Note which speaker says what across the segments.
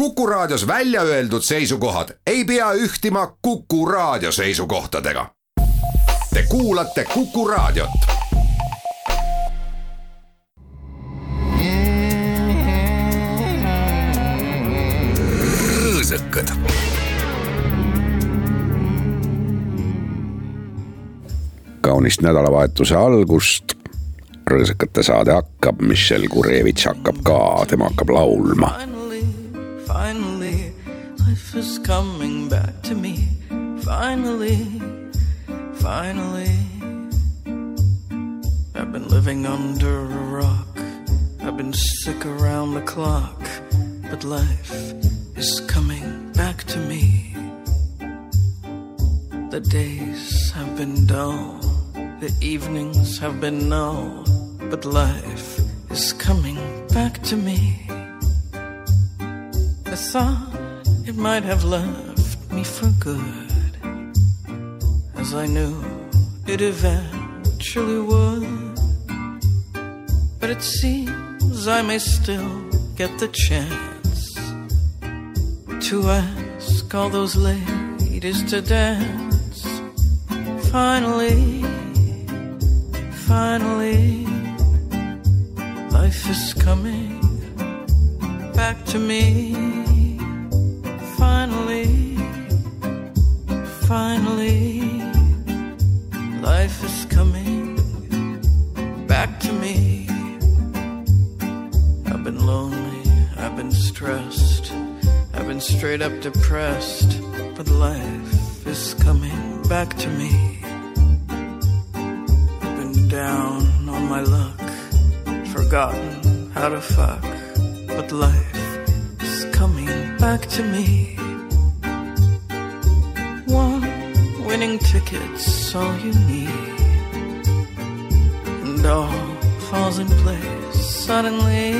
Speaker 1: Kuku Raadios välja öeldud seisukohad ei pea ühtima Kuku Raadio seisukohtadega. Te kuulate Kuku Raadiot. rõõsakad. kaunist nädalavahetuse algust rõõsakate saade hakkab, Michelle Gurevitš hakkab ka, tema hakkab laulma.
Speaker 2: Finally, life is coming back to me. Finally, finally. I've been living under a rock. I've been sick around the clock. But life is coming back to me. The days have been dull. The evenings have been null. But life is coming back to me. I thought it might have left me for good, as I knew it eventually would. But it seems I may still get the chance to ask all those ladies to dance. Finally, finally, life is coming back to me. Finally, life is coming back to me. I've been lonely, I've been stressed, I've been straight up depressed, but life is coming back to me. I've been down on my luck, forgotten how to fuck, but life is coming back to me. Winning ticket's all you need, and all falls in place suddenly.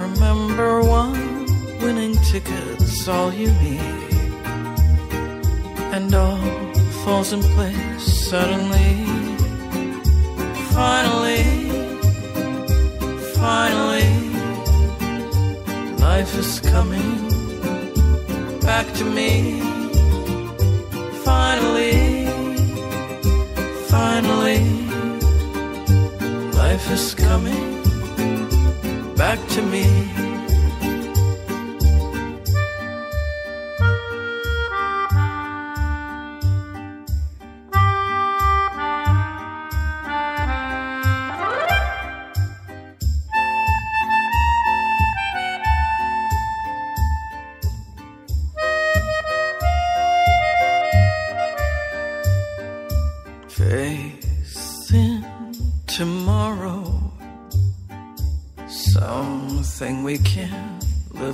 Speaker 2: Remember, one winning ticket's all you need, and all falls in place suddenly. Finally, finally, life is coming back to me. Finally, finally, life is coming back to me.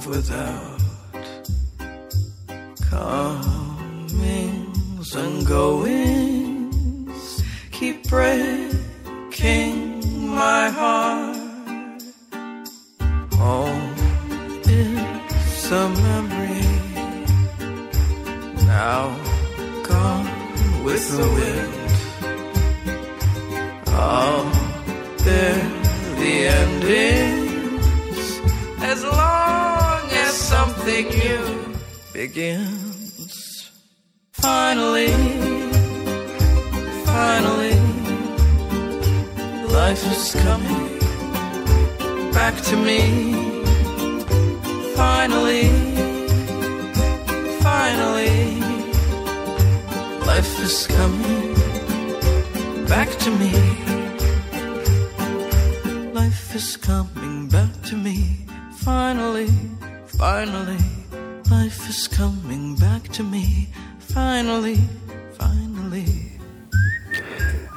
Speaker 2: Without.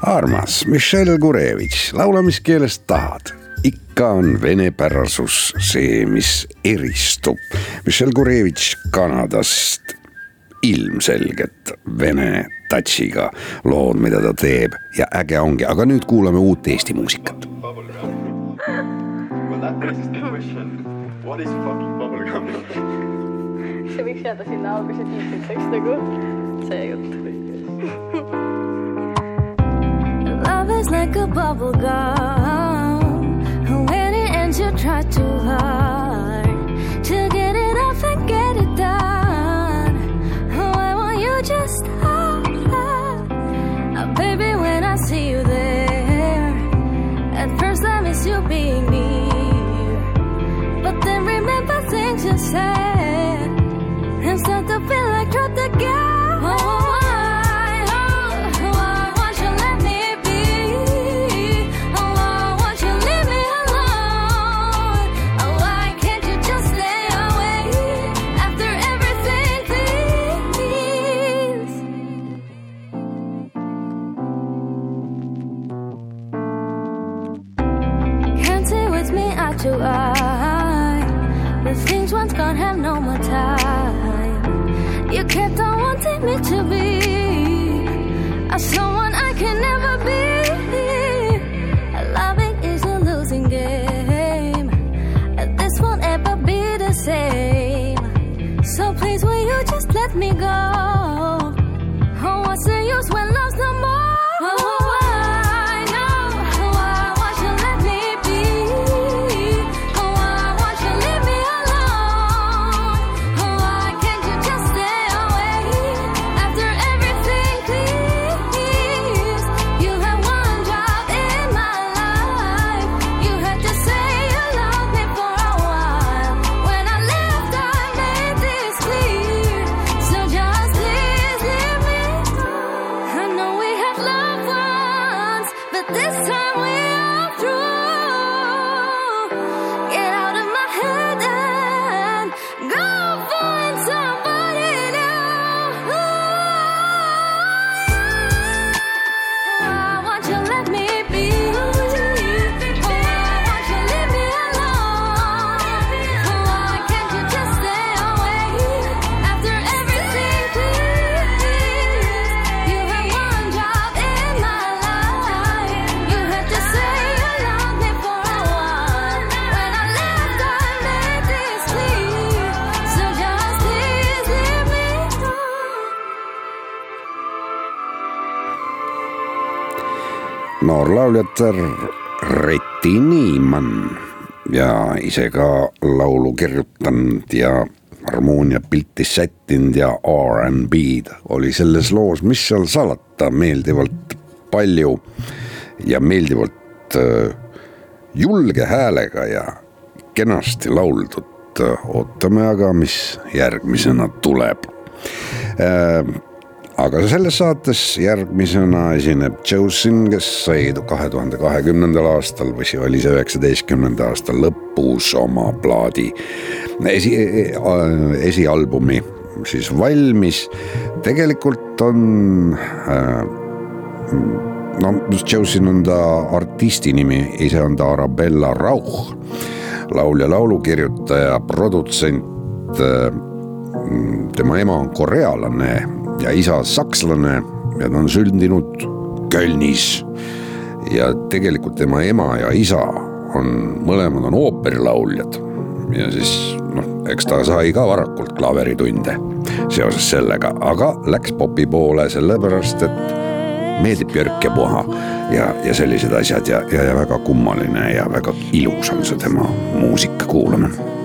Speaker 1: Armas Michelle Gurevitš, laula, mis keeles tahad. ikka on venepärasus see, mis eristub. Michelle Gurevitš Kanadast, ilmselgelt vene touch'iga lood, mida ta teeb ja äge ongi, aga nüüd kuulame uut Eesti muusikat.
Speaker 3: See võiks jääda sinna alguse tiitriks nagu see jutt.
Speaker 4: love is like a bubble gum. When it ends, you try too hard to get it off and get it done. Why won't you just stop? Oh, baby, when I see you there, at first I miss you being near. But then remember things you said. Someone I can never be. Loving is a losing game. This won't ever be the same. So please, will you just let me go?
Speaker 1: Noor lauljatar Reti Niimann. Ja ise ka laulu kirjutanud ja harmooniapilti sättinud ja R'n'B-d oli selles loos, mis seal salata, meeldivalt palju ja meeldivalt äh, julge häälega ja kenasti lauldud. ootame aga, mis järgmisena tuleb aga selles saates järgmisena esineb Josin, kes sai kahe tuhande kahekümnendal aastal või see oli see üheksateistkümnenda aasta lõpus oma plaadi esi, esialbumi siis valmis. tegelikult on äh, no Josin on ta artisti nimi, ise on ta Arabella Rauch, laulja, laulukirjutaja, produtsent tema ema on korealane ja isa sakslane ja ta on sündinud Kölnis. ja tegelikult tema ema ja isa on, mõlemad on ooperilauljad ja siis noh, eks ta sai ka varakult klaveritunde seoses sellega, aga läks popi poole sellepärast, et meeldib Björk ja Puha ja, ja sellised asjad ja, ja, ja väga kummaline ja väga ilus on see tema muusika kuulamine.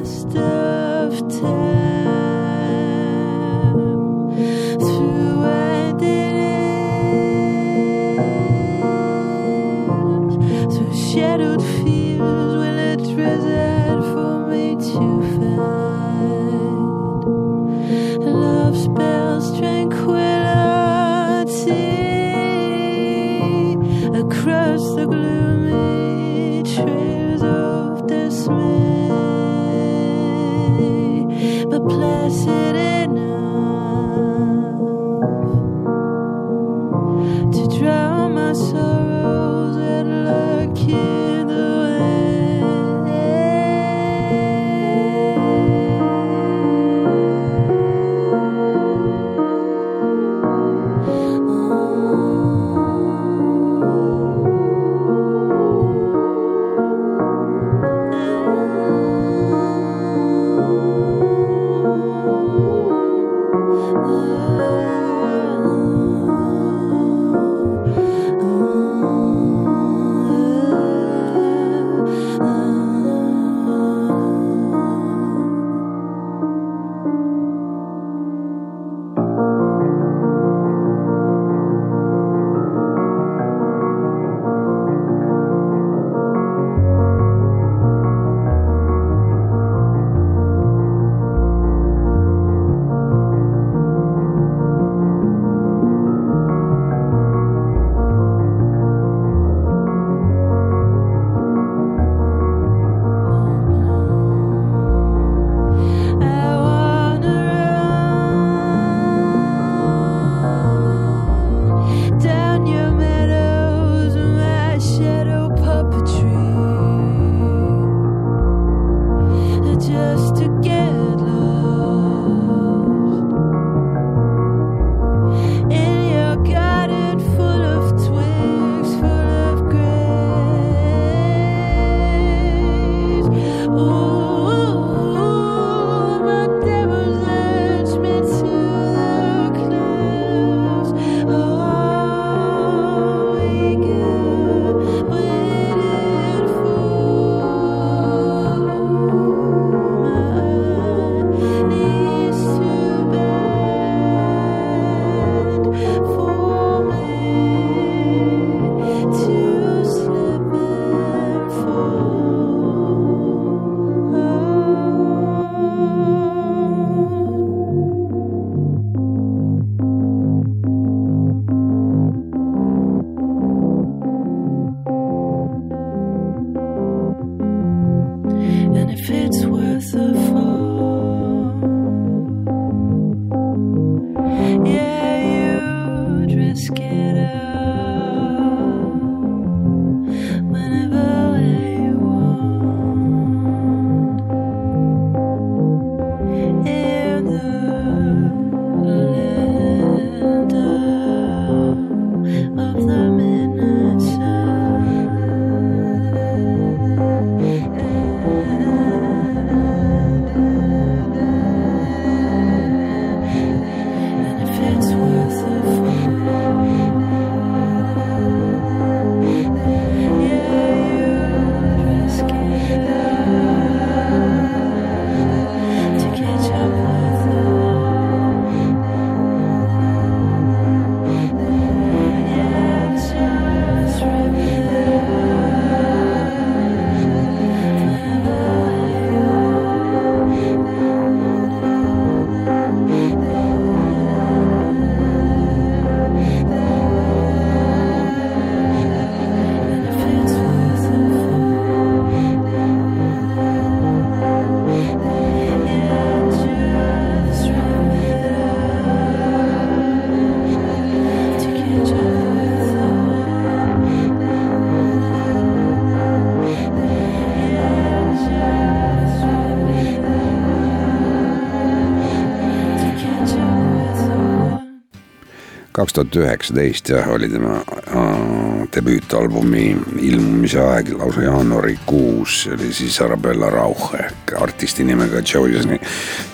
Speaker 1: Kaks tuhat üheksateist jah, oli tema äh, debüütalbumi ilmumise aeg lausa jaanuarikuus, see oli siis Arabella Rauch ehk artisti nimega Joyce'i.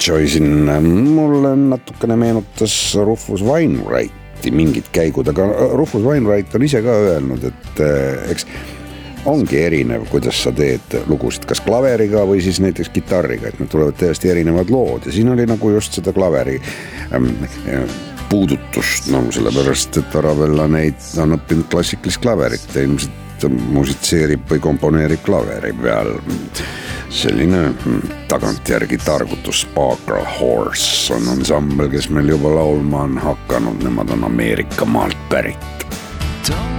Speaker 1: Joyce'in mulle natukene meenutas Rufus Wainwrighti mingid käigud, aga Rufus Wainwright on ise ka öelnud, et äh, eks ongi erinev, kuidas sa teed lugusid, kas klaveriga või siis näiteks kitarriga, et need tulevad täiesti erinevad lood ja siin oli nagu just seda klaveri ähm, puudutust, no sellepärast, et Arabella neid on õppinud klassikalist klaverit ja ilmselt musitseerib või komponeerib klaveri peal. selline tagantjärgi targutus, Sparkle Horse on ansambel, kes meil juba laulma on hakanud, nemad on Ameerika maalt pärit
Speaker 5: Don't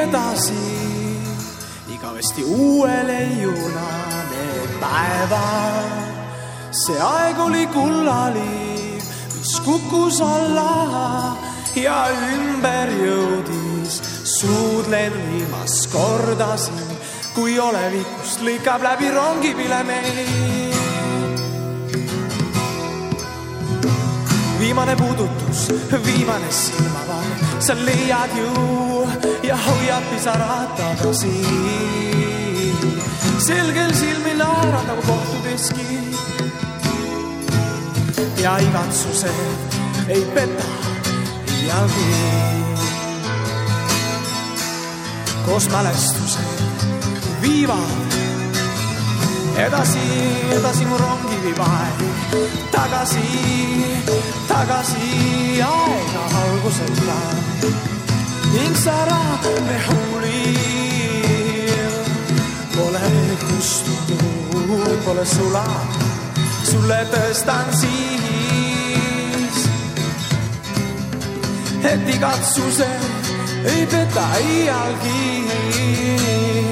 Speaker 6: edasi igavesti uue leiuna need päevad. see aeg oli kullaliiv, mis kukkus alla ja ümber jõudis. suudlen viimast korda siin, kui olevikust lõikab läbi rongipile meid. viimane puudutus, viimane silmavahe, sa leiad ju ja hoiad pisarad tagasi. selgel silmil naerad nagu kohtudeski ja igatsused ei peta iialgi. koos mälestused viivad edasi, edasi mu rongi viib aeg tagasi, tagasi aega alguseta ning sära me huulil. Pole kustunud, pole sulanud, sulle tõstan siis, et igatsused ei peta iialgi.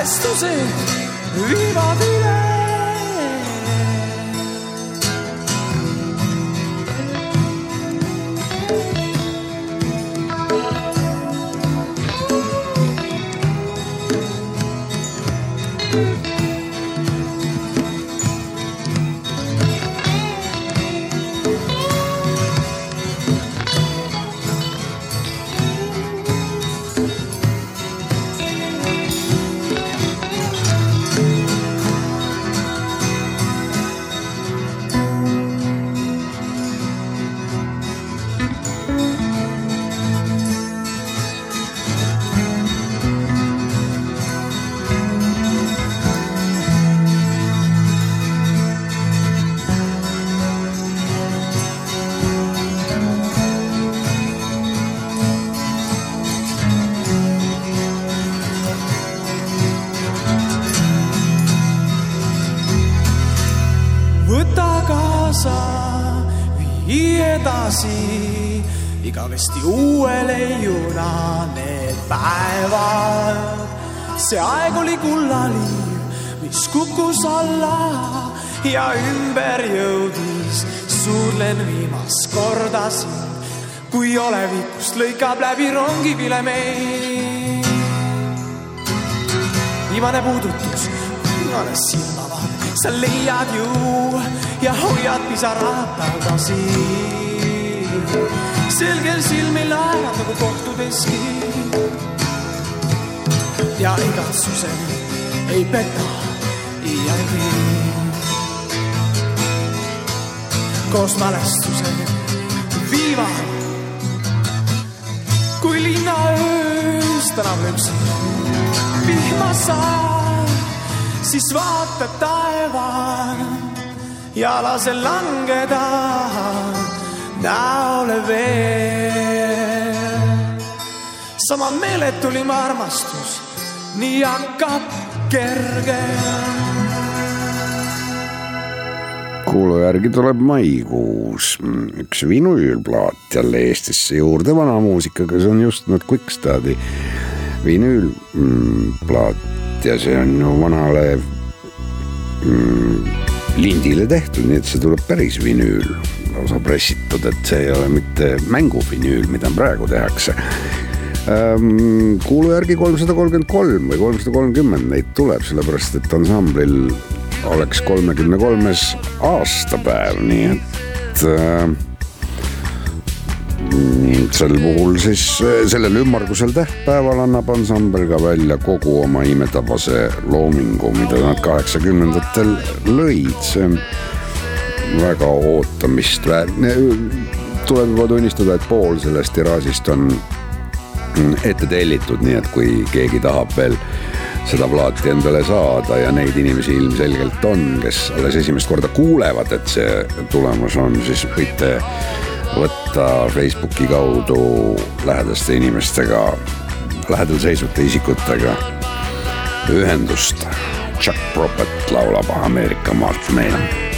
Speaker 6: Koos mälestused viivad üle. võta igavesti uue leiuna need päevad. see aeg oli kullaliiv, mis kukkus alla ja ümber jõudis, suudlen viimast korda sind, kui olevikust lõikab läbi rongivile meid. viimane puudutus, viimane silmavaade, sa leiad ju ja hoiad pisarad tagasi. Selgel silmil naerad nagu kohtudeski. ja igatsused ei peta iialgi. koos mälestused viivad, kui linnaöös tänab lüpsab vihma saab, siis vaata taevani ja lase langeda näole veel. sama meeletulim armastus, nii hakkab kerge.
Speaker 1: kuulu järgi tuleb maikuus. Üks vinüülplaat jälle Eestisse juurde. Vana muusikaga, see on just need Quickstadi vinüülplaat. Ja see on ju vanale mm, lindile tehtud, nii et see tuleb päris vinüül, lausa pressitud, et see ei ole mitte mänguvinüül, mida praegu tehakse. kuulu järgi kolmsada kolmkümmend kolm või kolmsada kolmkümmend neid tuleb, sellepärast et ansamblil oleks kolmekümne kolmes aastapäev, nii et äh, sel puhul siis sellel ümmargusel tähtpäeval annab ansambel ka välja kogu oma imetabase loomingu, mida nad kaheksakümnendatel lõid, see on väga ootamist väärne. tuleb juba tunnistada, et pool sellest tiraažist on ette tellitud, nii et kui keegi tahab veel seda plaati endale saada ja neid inimesi ilmselgelt on, kes alles esimest korda kuulevad, et see tulemas on, siis võite võtta Facebooki kaudu lähedaste inimestega, lähedal seisvate isikutega ühendust. Chuck Prophet laulab Ameerika maalt meile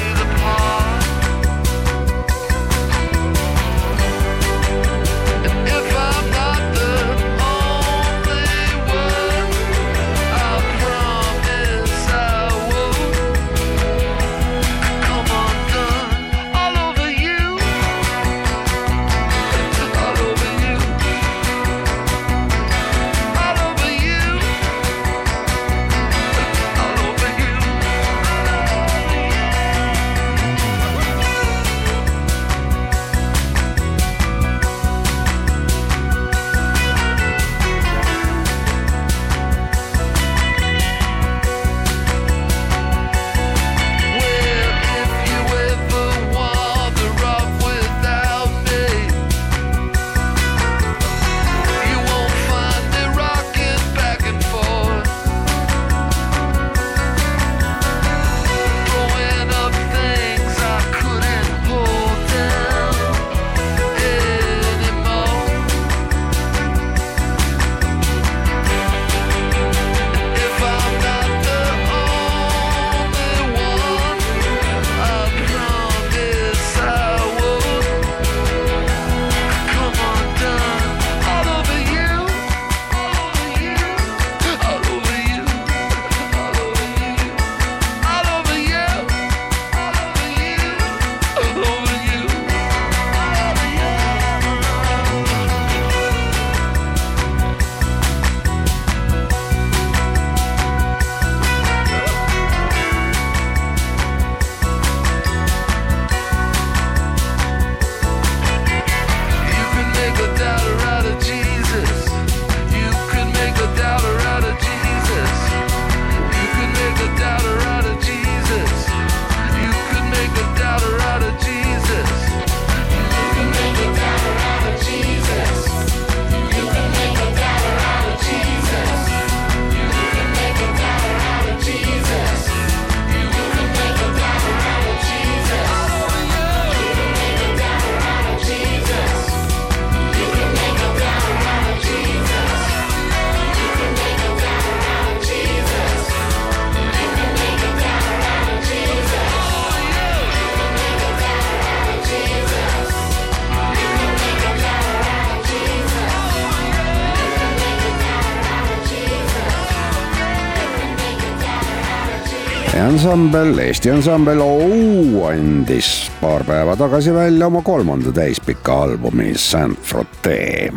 Speaker 7: ansambel, Eesti ansambel OU andis paar päeva tagasi välja oma kolmanda täispika albumi Saint Frotte.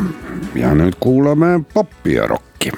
Speaker 7: Ja nüüd kuulame popi ja rokki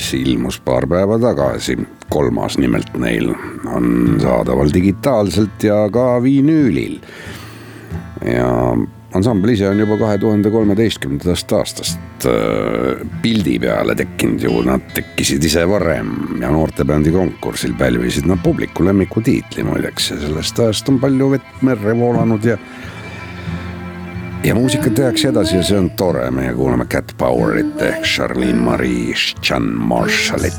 Speaker 7: mis ilmus paar päeva tagasi, kolmas nimelt neil, on saadaval digitaalselt ja ka vinüülil. ja ansambel ise on juba kahe tuhande kolmeteistkümnendast aastast äh, pildi peale tekkinud ju, nad tekkisid ise varem ja noortebändi konkursil pälvisid nad publiku lemmiku tiitli muideks. Ja sellest ajast on palju vett merre voolanud ja ja muusikat tehakse edasi ja see on tore, meie kuulame Cat Powerit ehk Charlene Marie Chan Marshallit.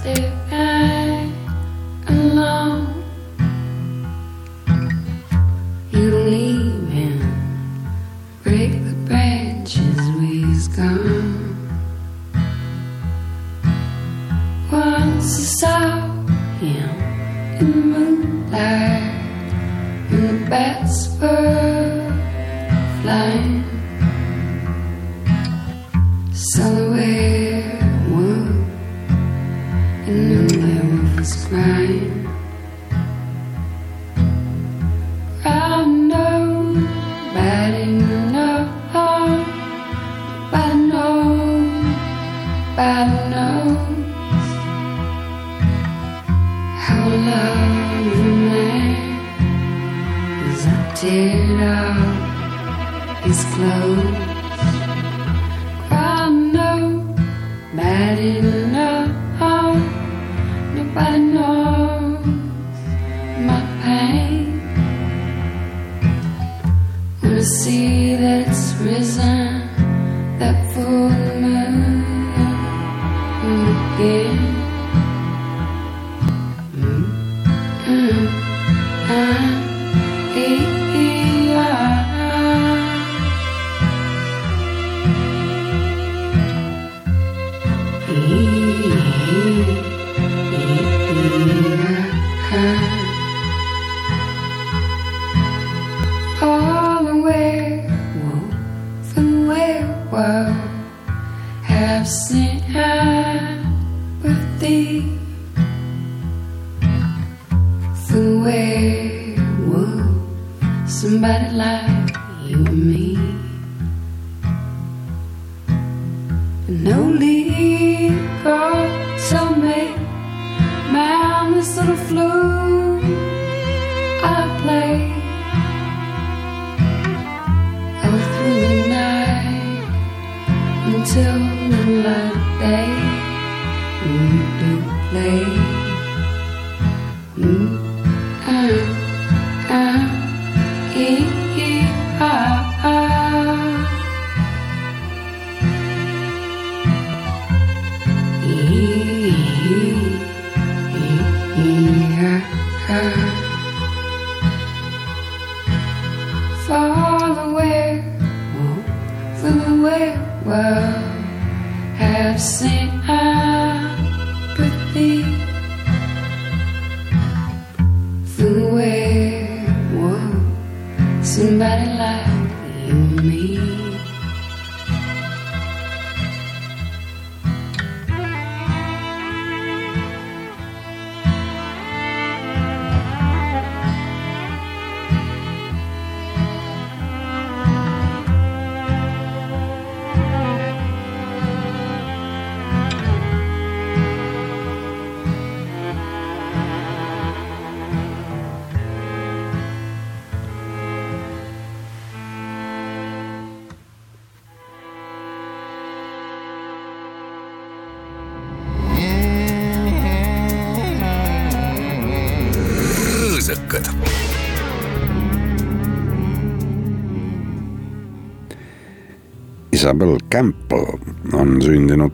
Speaker 8: Isabel Campbell on sündinud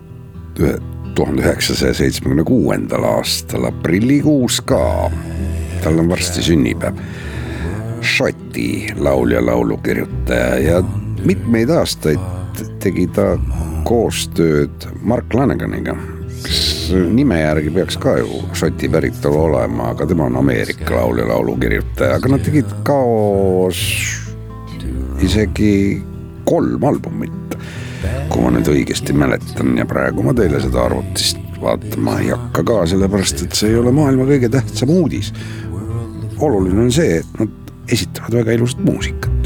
Speaker 8: tuhande üheksasaja seitsmekümne kuuendal aastal aprillikuus ka. tal on varsti sünnipäev. Šoti laulja, laulukirjutaja ja mitmeid aastaid tegi ta koostööd Mark Laneganiga, kes nime järgi peaks ka ju Šoti päritolu olema, aga tema on Ameerika laulja, laulukirjutaja, aga nad tegid koos isegi kolm albumit, kui ma nüüd õigesti mäletan ja praegu ma teile seda arvutist vaatama ei hakka ka, sellepärast et see ei ole maailma kõige tähtsam uudis. oluline on see, et nad esitavad väga ilusat muusikat.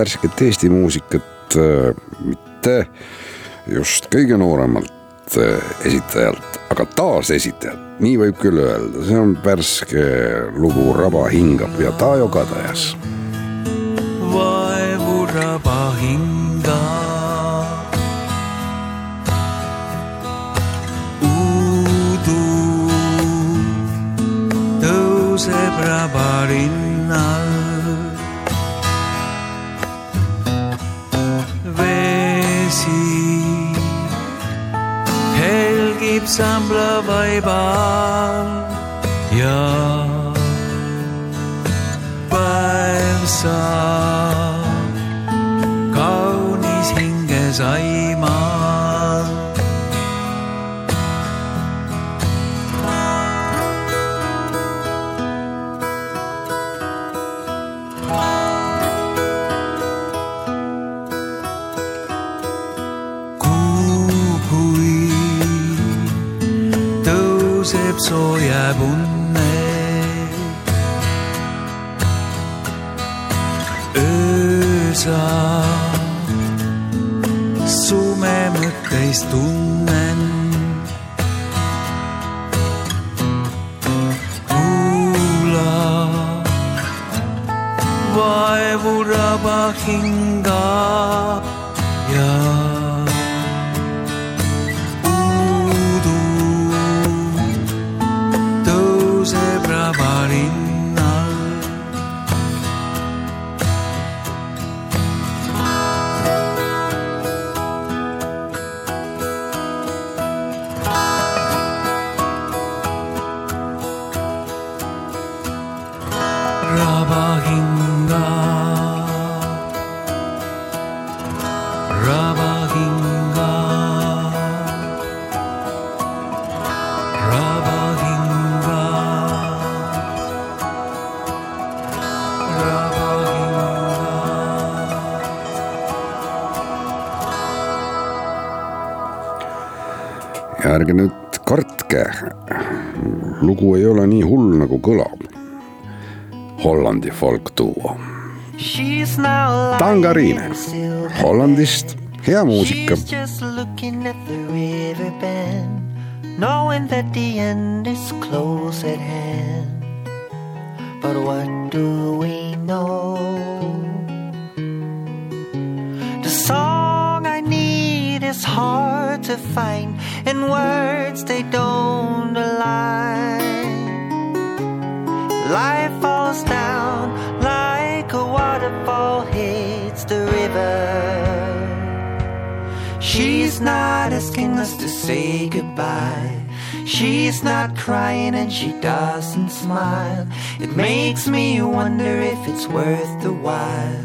Speaker 1: Värsket Eesti muusikat äh, mitte just kõige nooremalt äh, esitajalt, aga taasesitajalt, nii võib küll öelda, see on värske lugu Raba hingab ja Taajo Kadajas.
Speaker 9: semblava raba
Speaker 1: folkduo Tangariine Hollandist, hea muusika.
Speaker 10: She's just looking at the river bend, knowing that the end is close at hand. But what do Not crying and she doesn't smile. It makes me wonder if it's worth the while.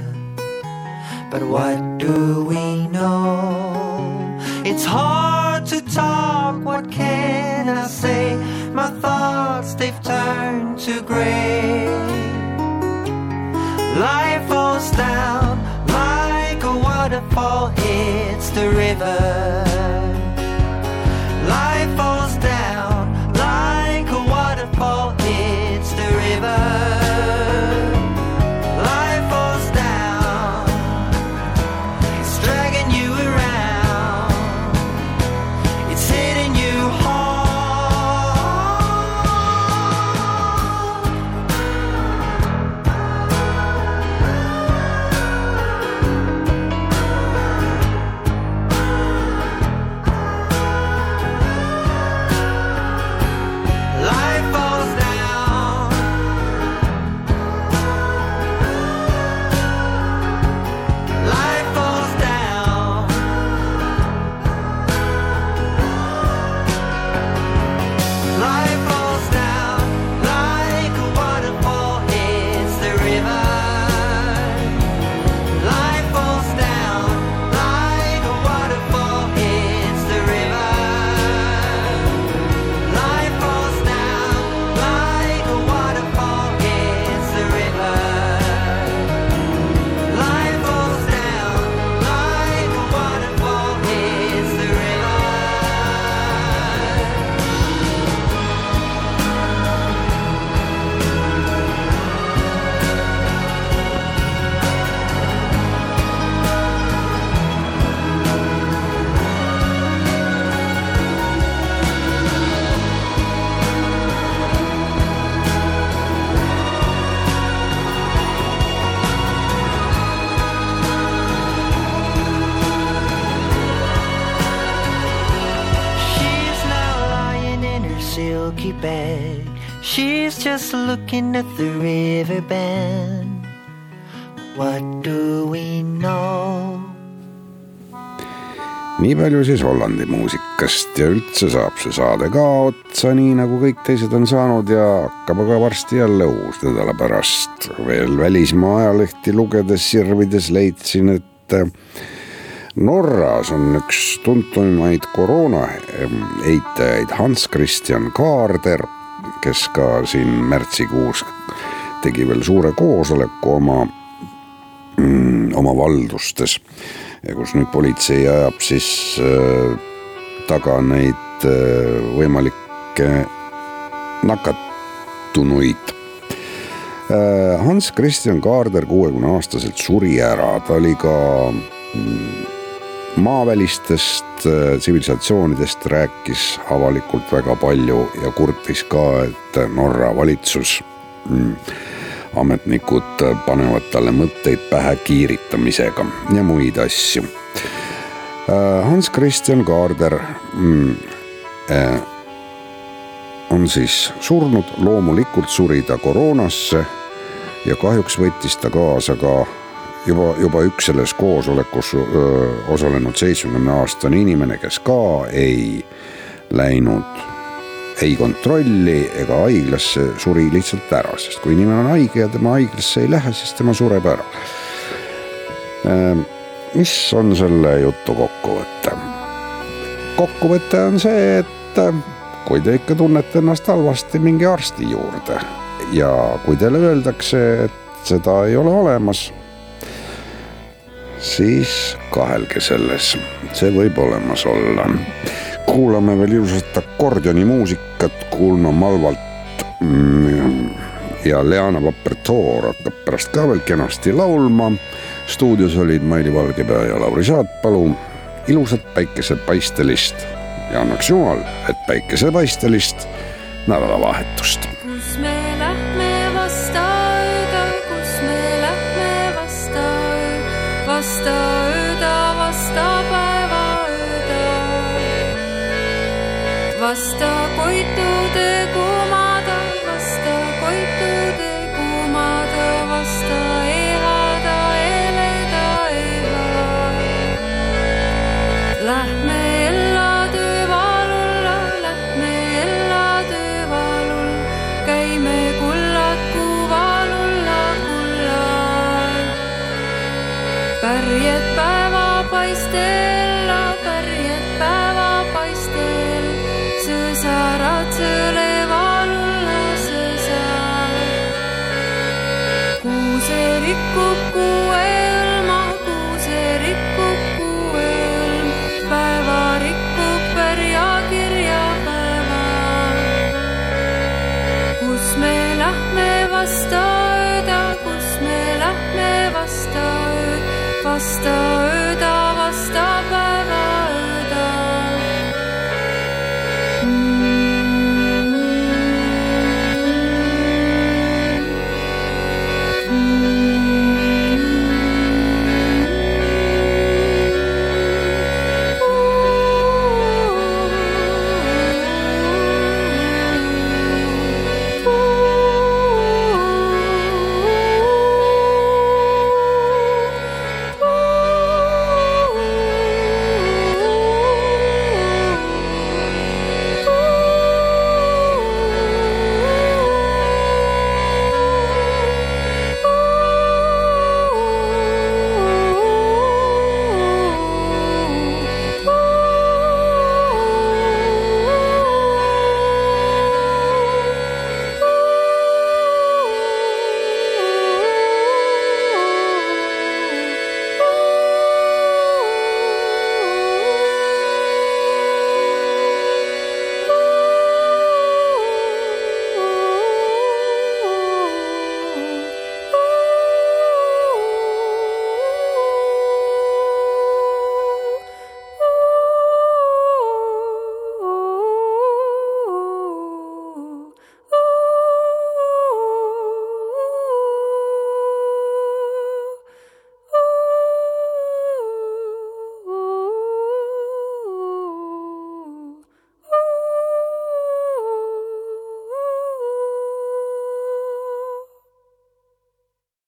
Speaker 10: But what do we know? It's hard to talk, what can I say? My thoughts, they've turned to gray. Life falls down like a waterfall hits the river. Looking at the river bend. What do we know?
Speaker 1: nii palju siis Hollandi muusikast ja üldse saab see saade ka otsa, nii nagu kõik teised on saanud ja hakkab aga varsti jälle uus nädala pärast. veel välismaa ajalehti lugedes, sirvides leidsin, et Norras on üks tuntumaid koroona eitajaid Hans Christian Kaarder, kes ka siin märtsikuus tegi veel suure koosoleku oma, oma valdustes kus nüüd politsei ajab siis äh, taga neid äh, võimalikke nakatunuid äh,. Hans Christian Kaarder kuuekümne aastaselt suri ära, ta oli ka mm, maavälistest äh, tsivilisatsioonidest rääkis avalikult väga palju ja kurtis ka, et Norra valitsus mm, ametnikud panevad talle mõtteid pähe kiiritamisega ja muid asju. Hans Christian Kaarder mm, äh, on siis surnud, loomulikult suri ta koroonasse ja kahjuks võttis ta kaasa ka juba, juba üks selles koosolekus öö, osalenud seitsmekümne aastane inimene, kes ka ei läinud ei kontrolli ega haiglasse, suri lihtsalt ära, sest kui inimene on haige ja tema haiglasse ei lähe, siis tema sureb ära. mis on selle jutu kokkuvõte? kokkuvõte on see, et kui te ikka tunnete ennast halvasti, minge arsti juurde ja kui teile öeldakse, et seda ei ole olemas, siis kahelge selles, see võib olemas olla kuulame veel ilusat akordioni muusikat Kuulma Malvalt mm, ja Leana Vapertoor hakkab pärast ka veel kenasti laulma. stuudios olid Maili Valgepea ja Lauri Saatpalu. ilusat päikesepaistelist ja annaks jumal, et päikesepaistelist nädalavahetust.
Speaker 11: kus me stop. star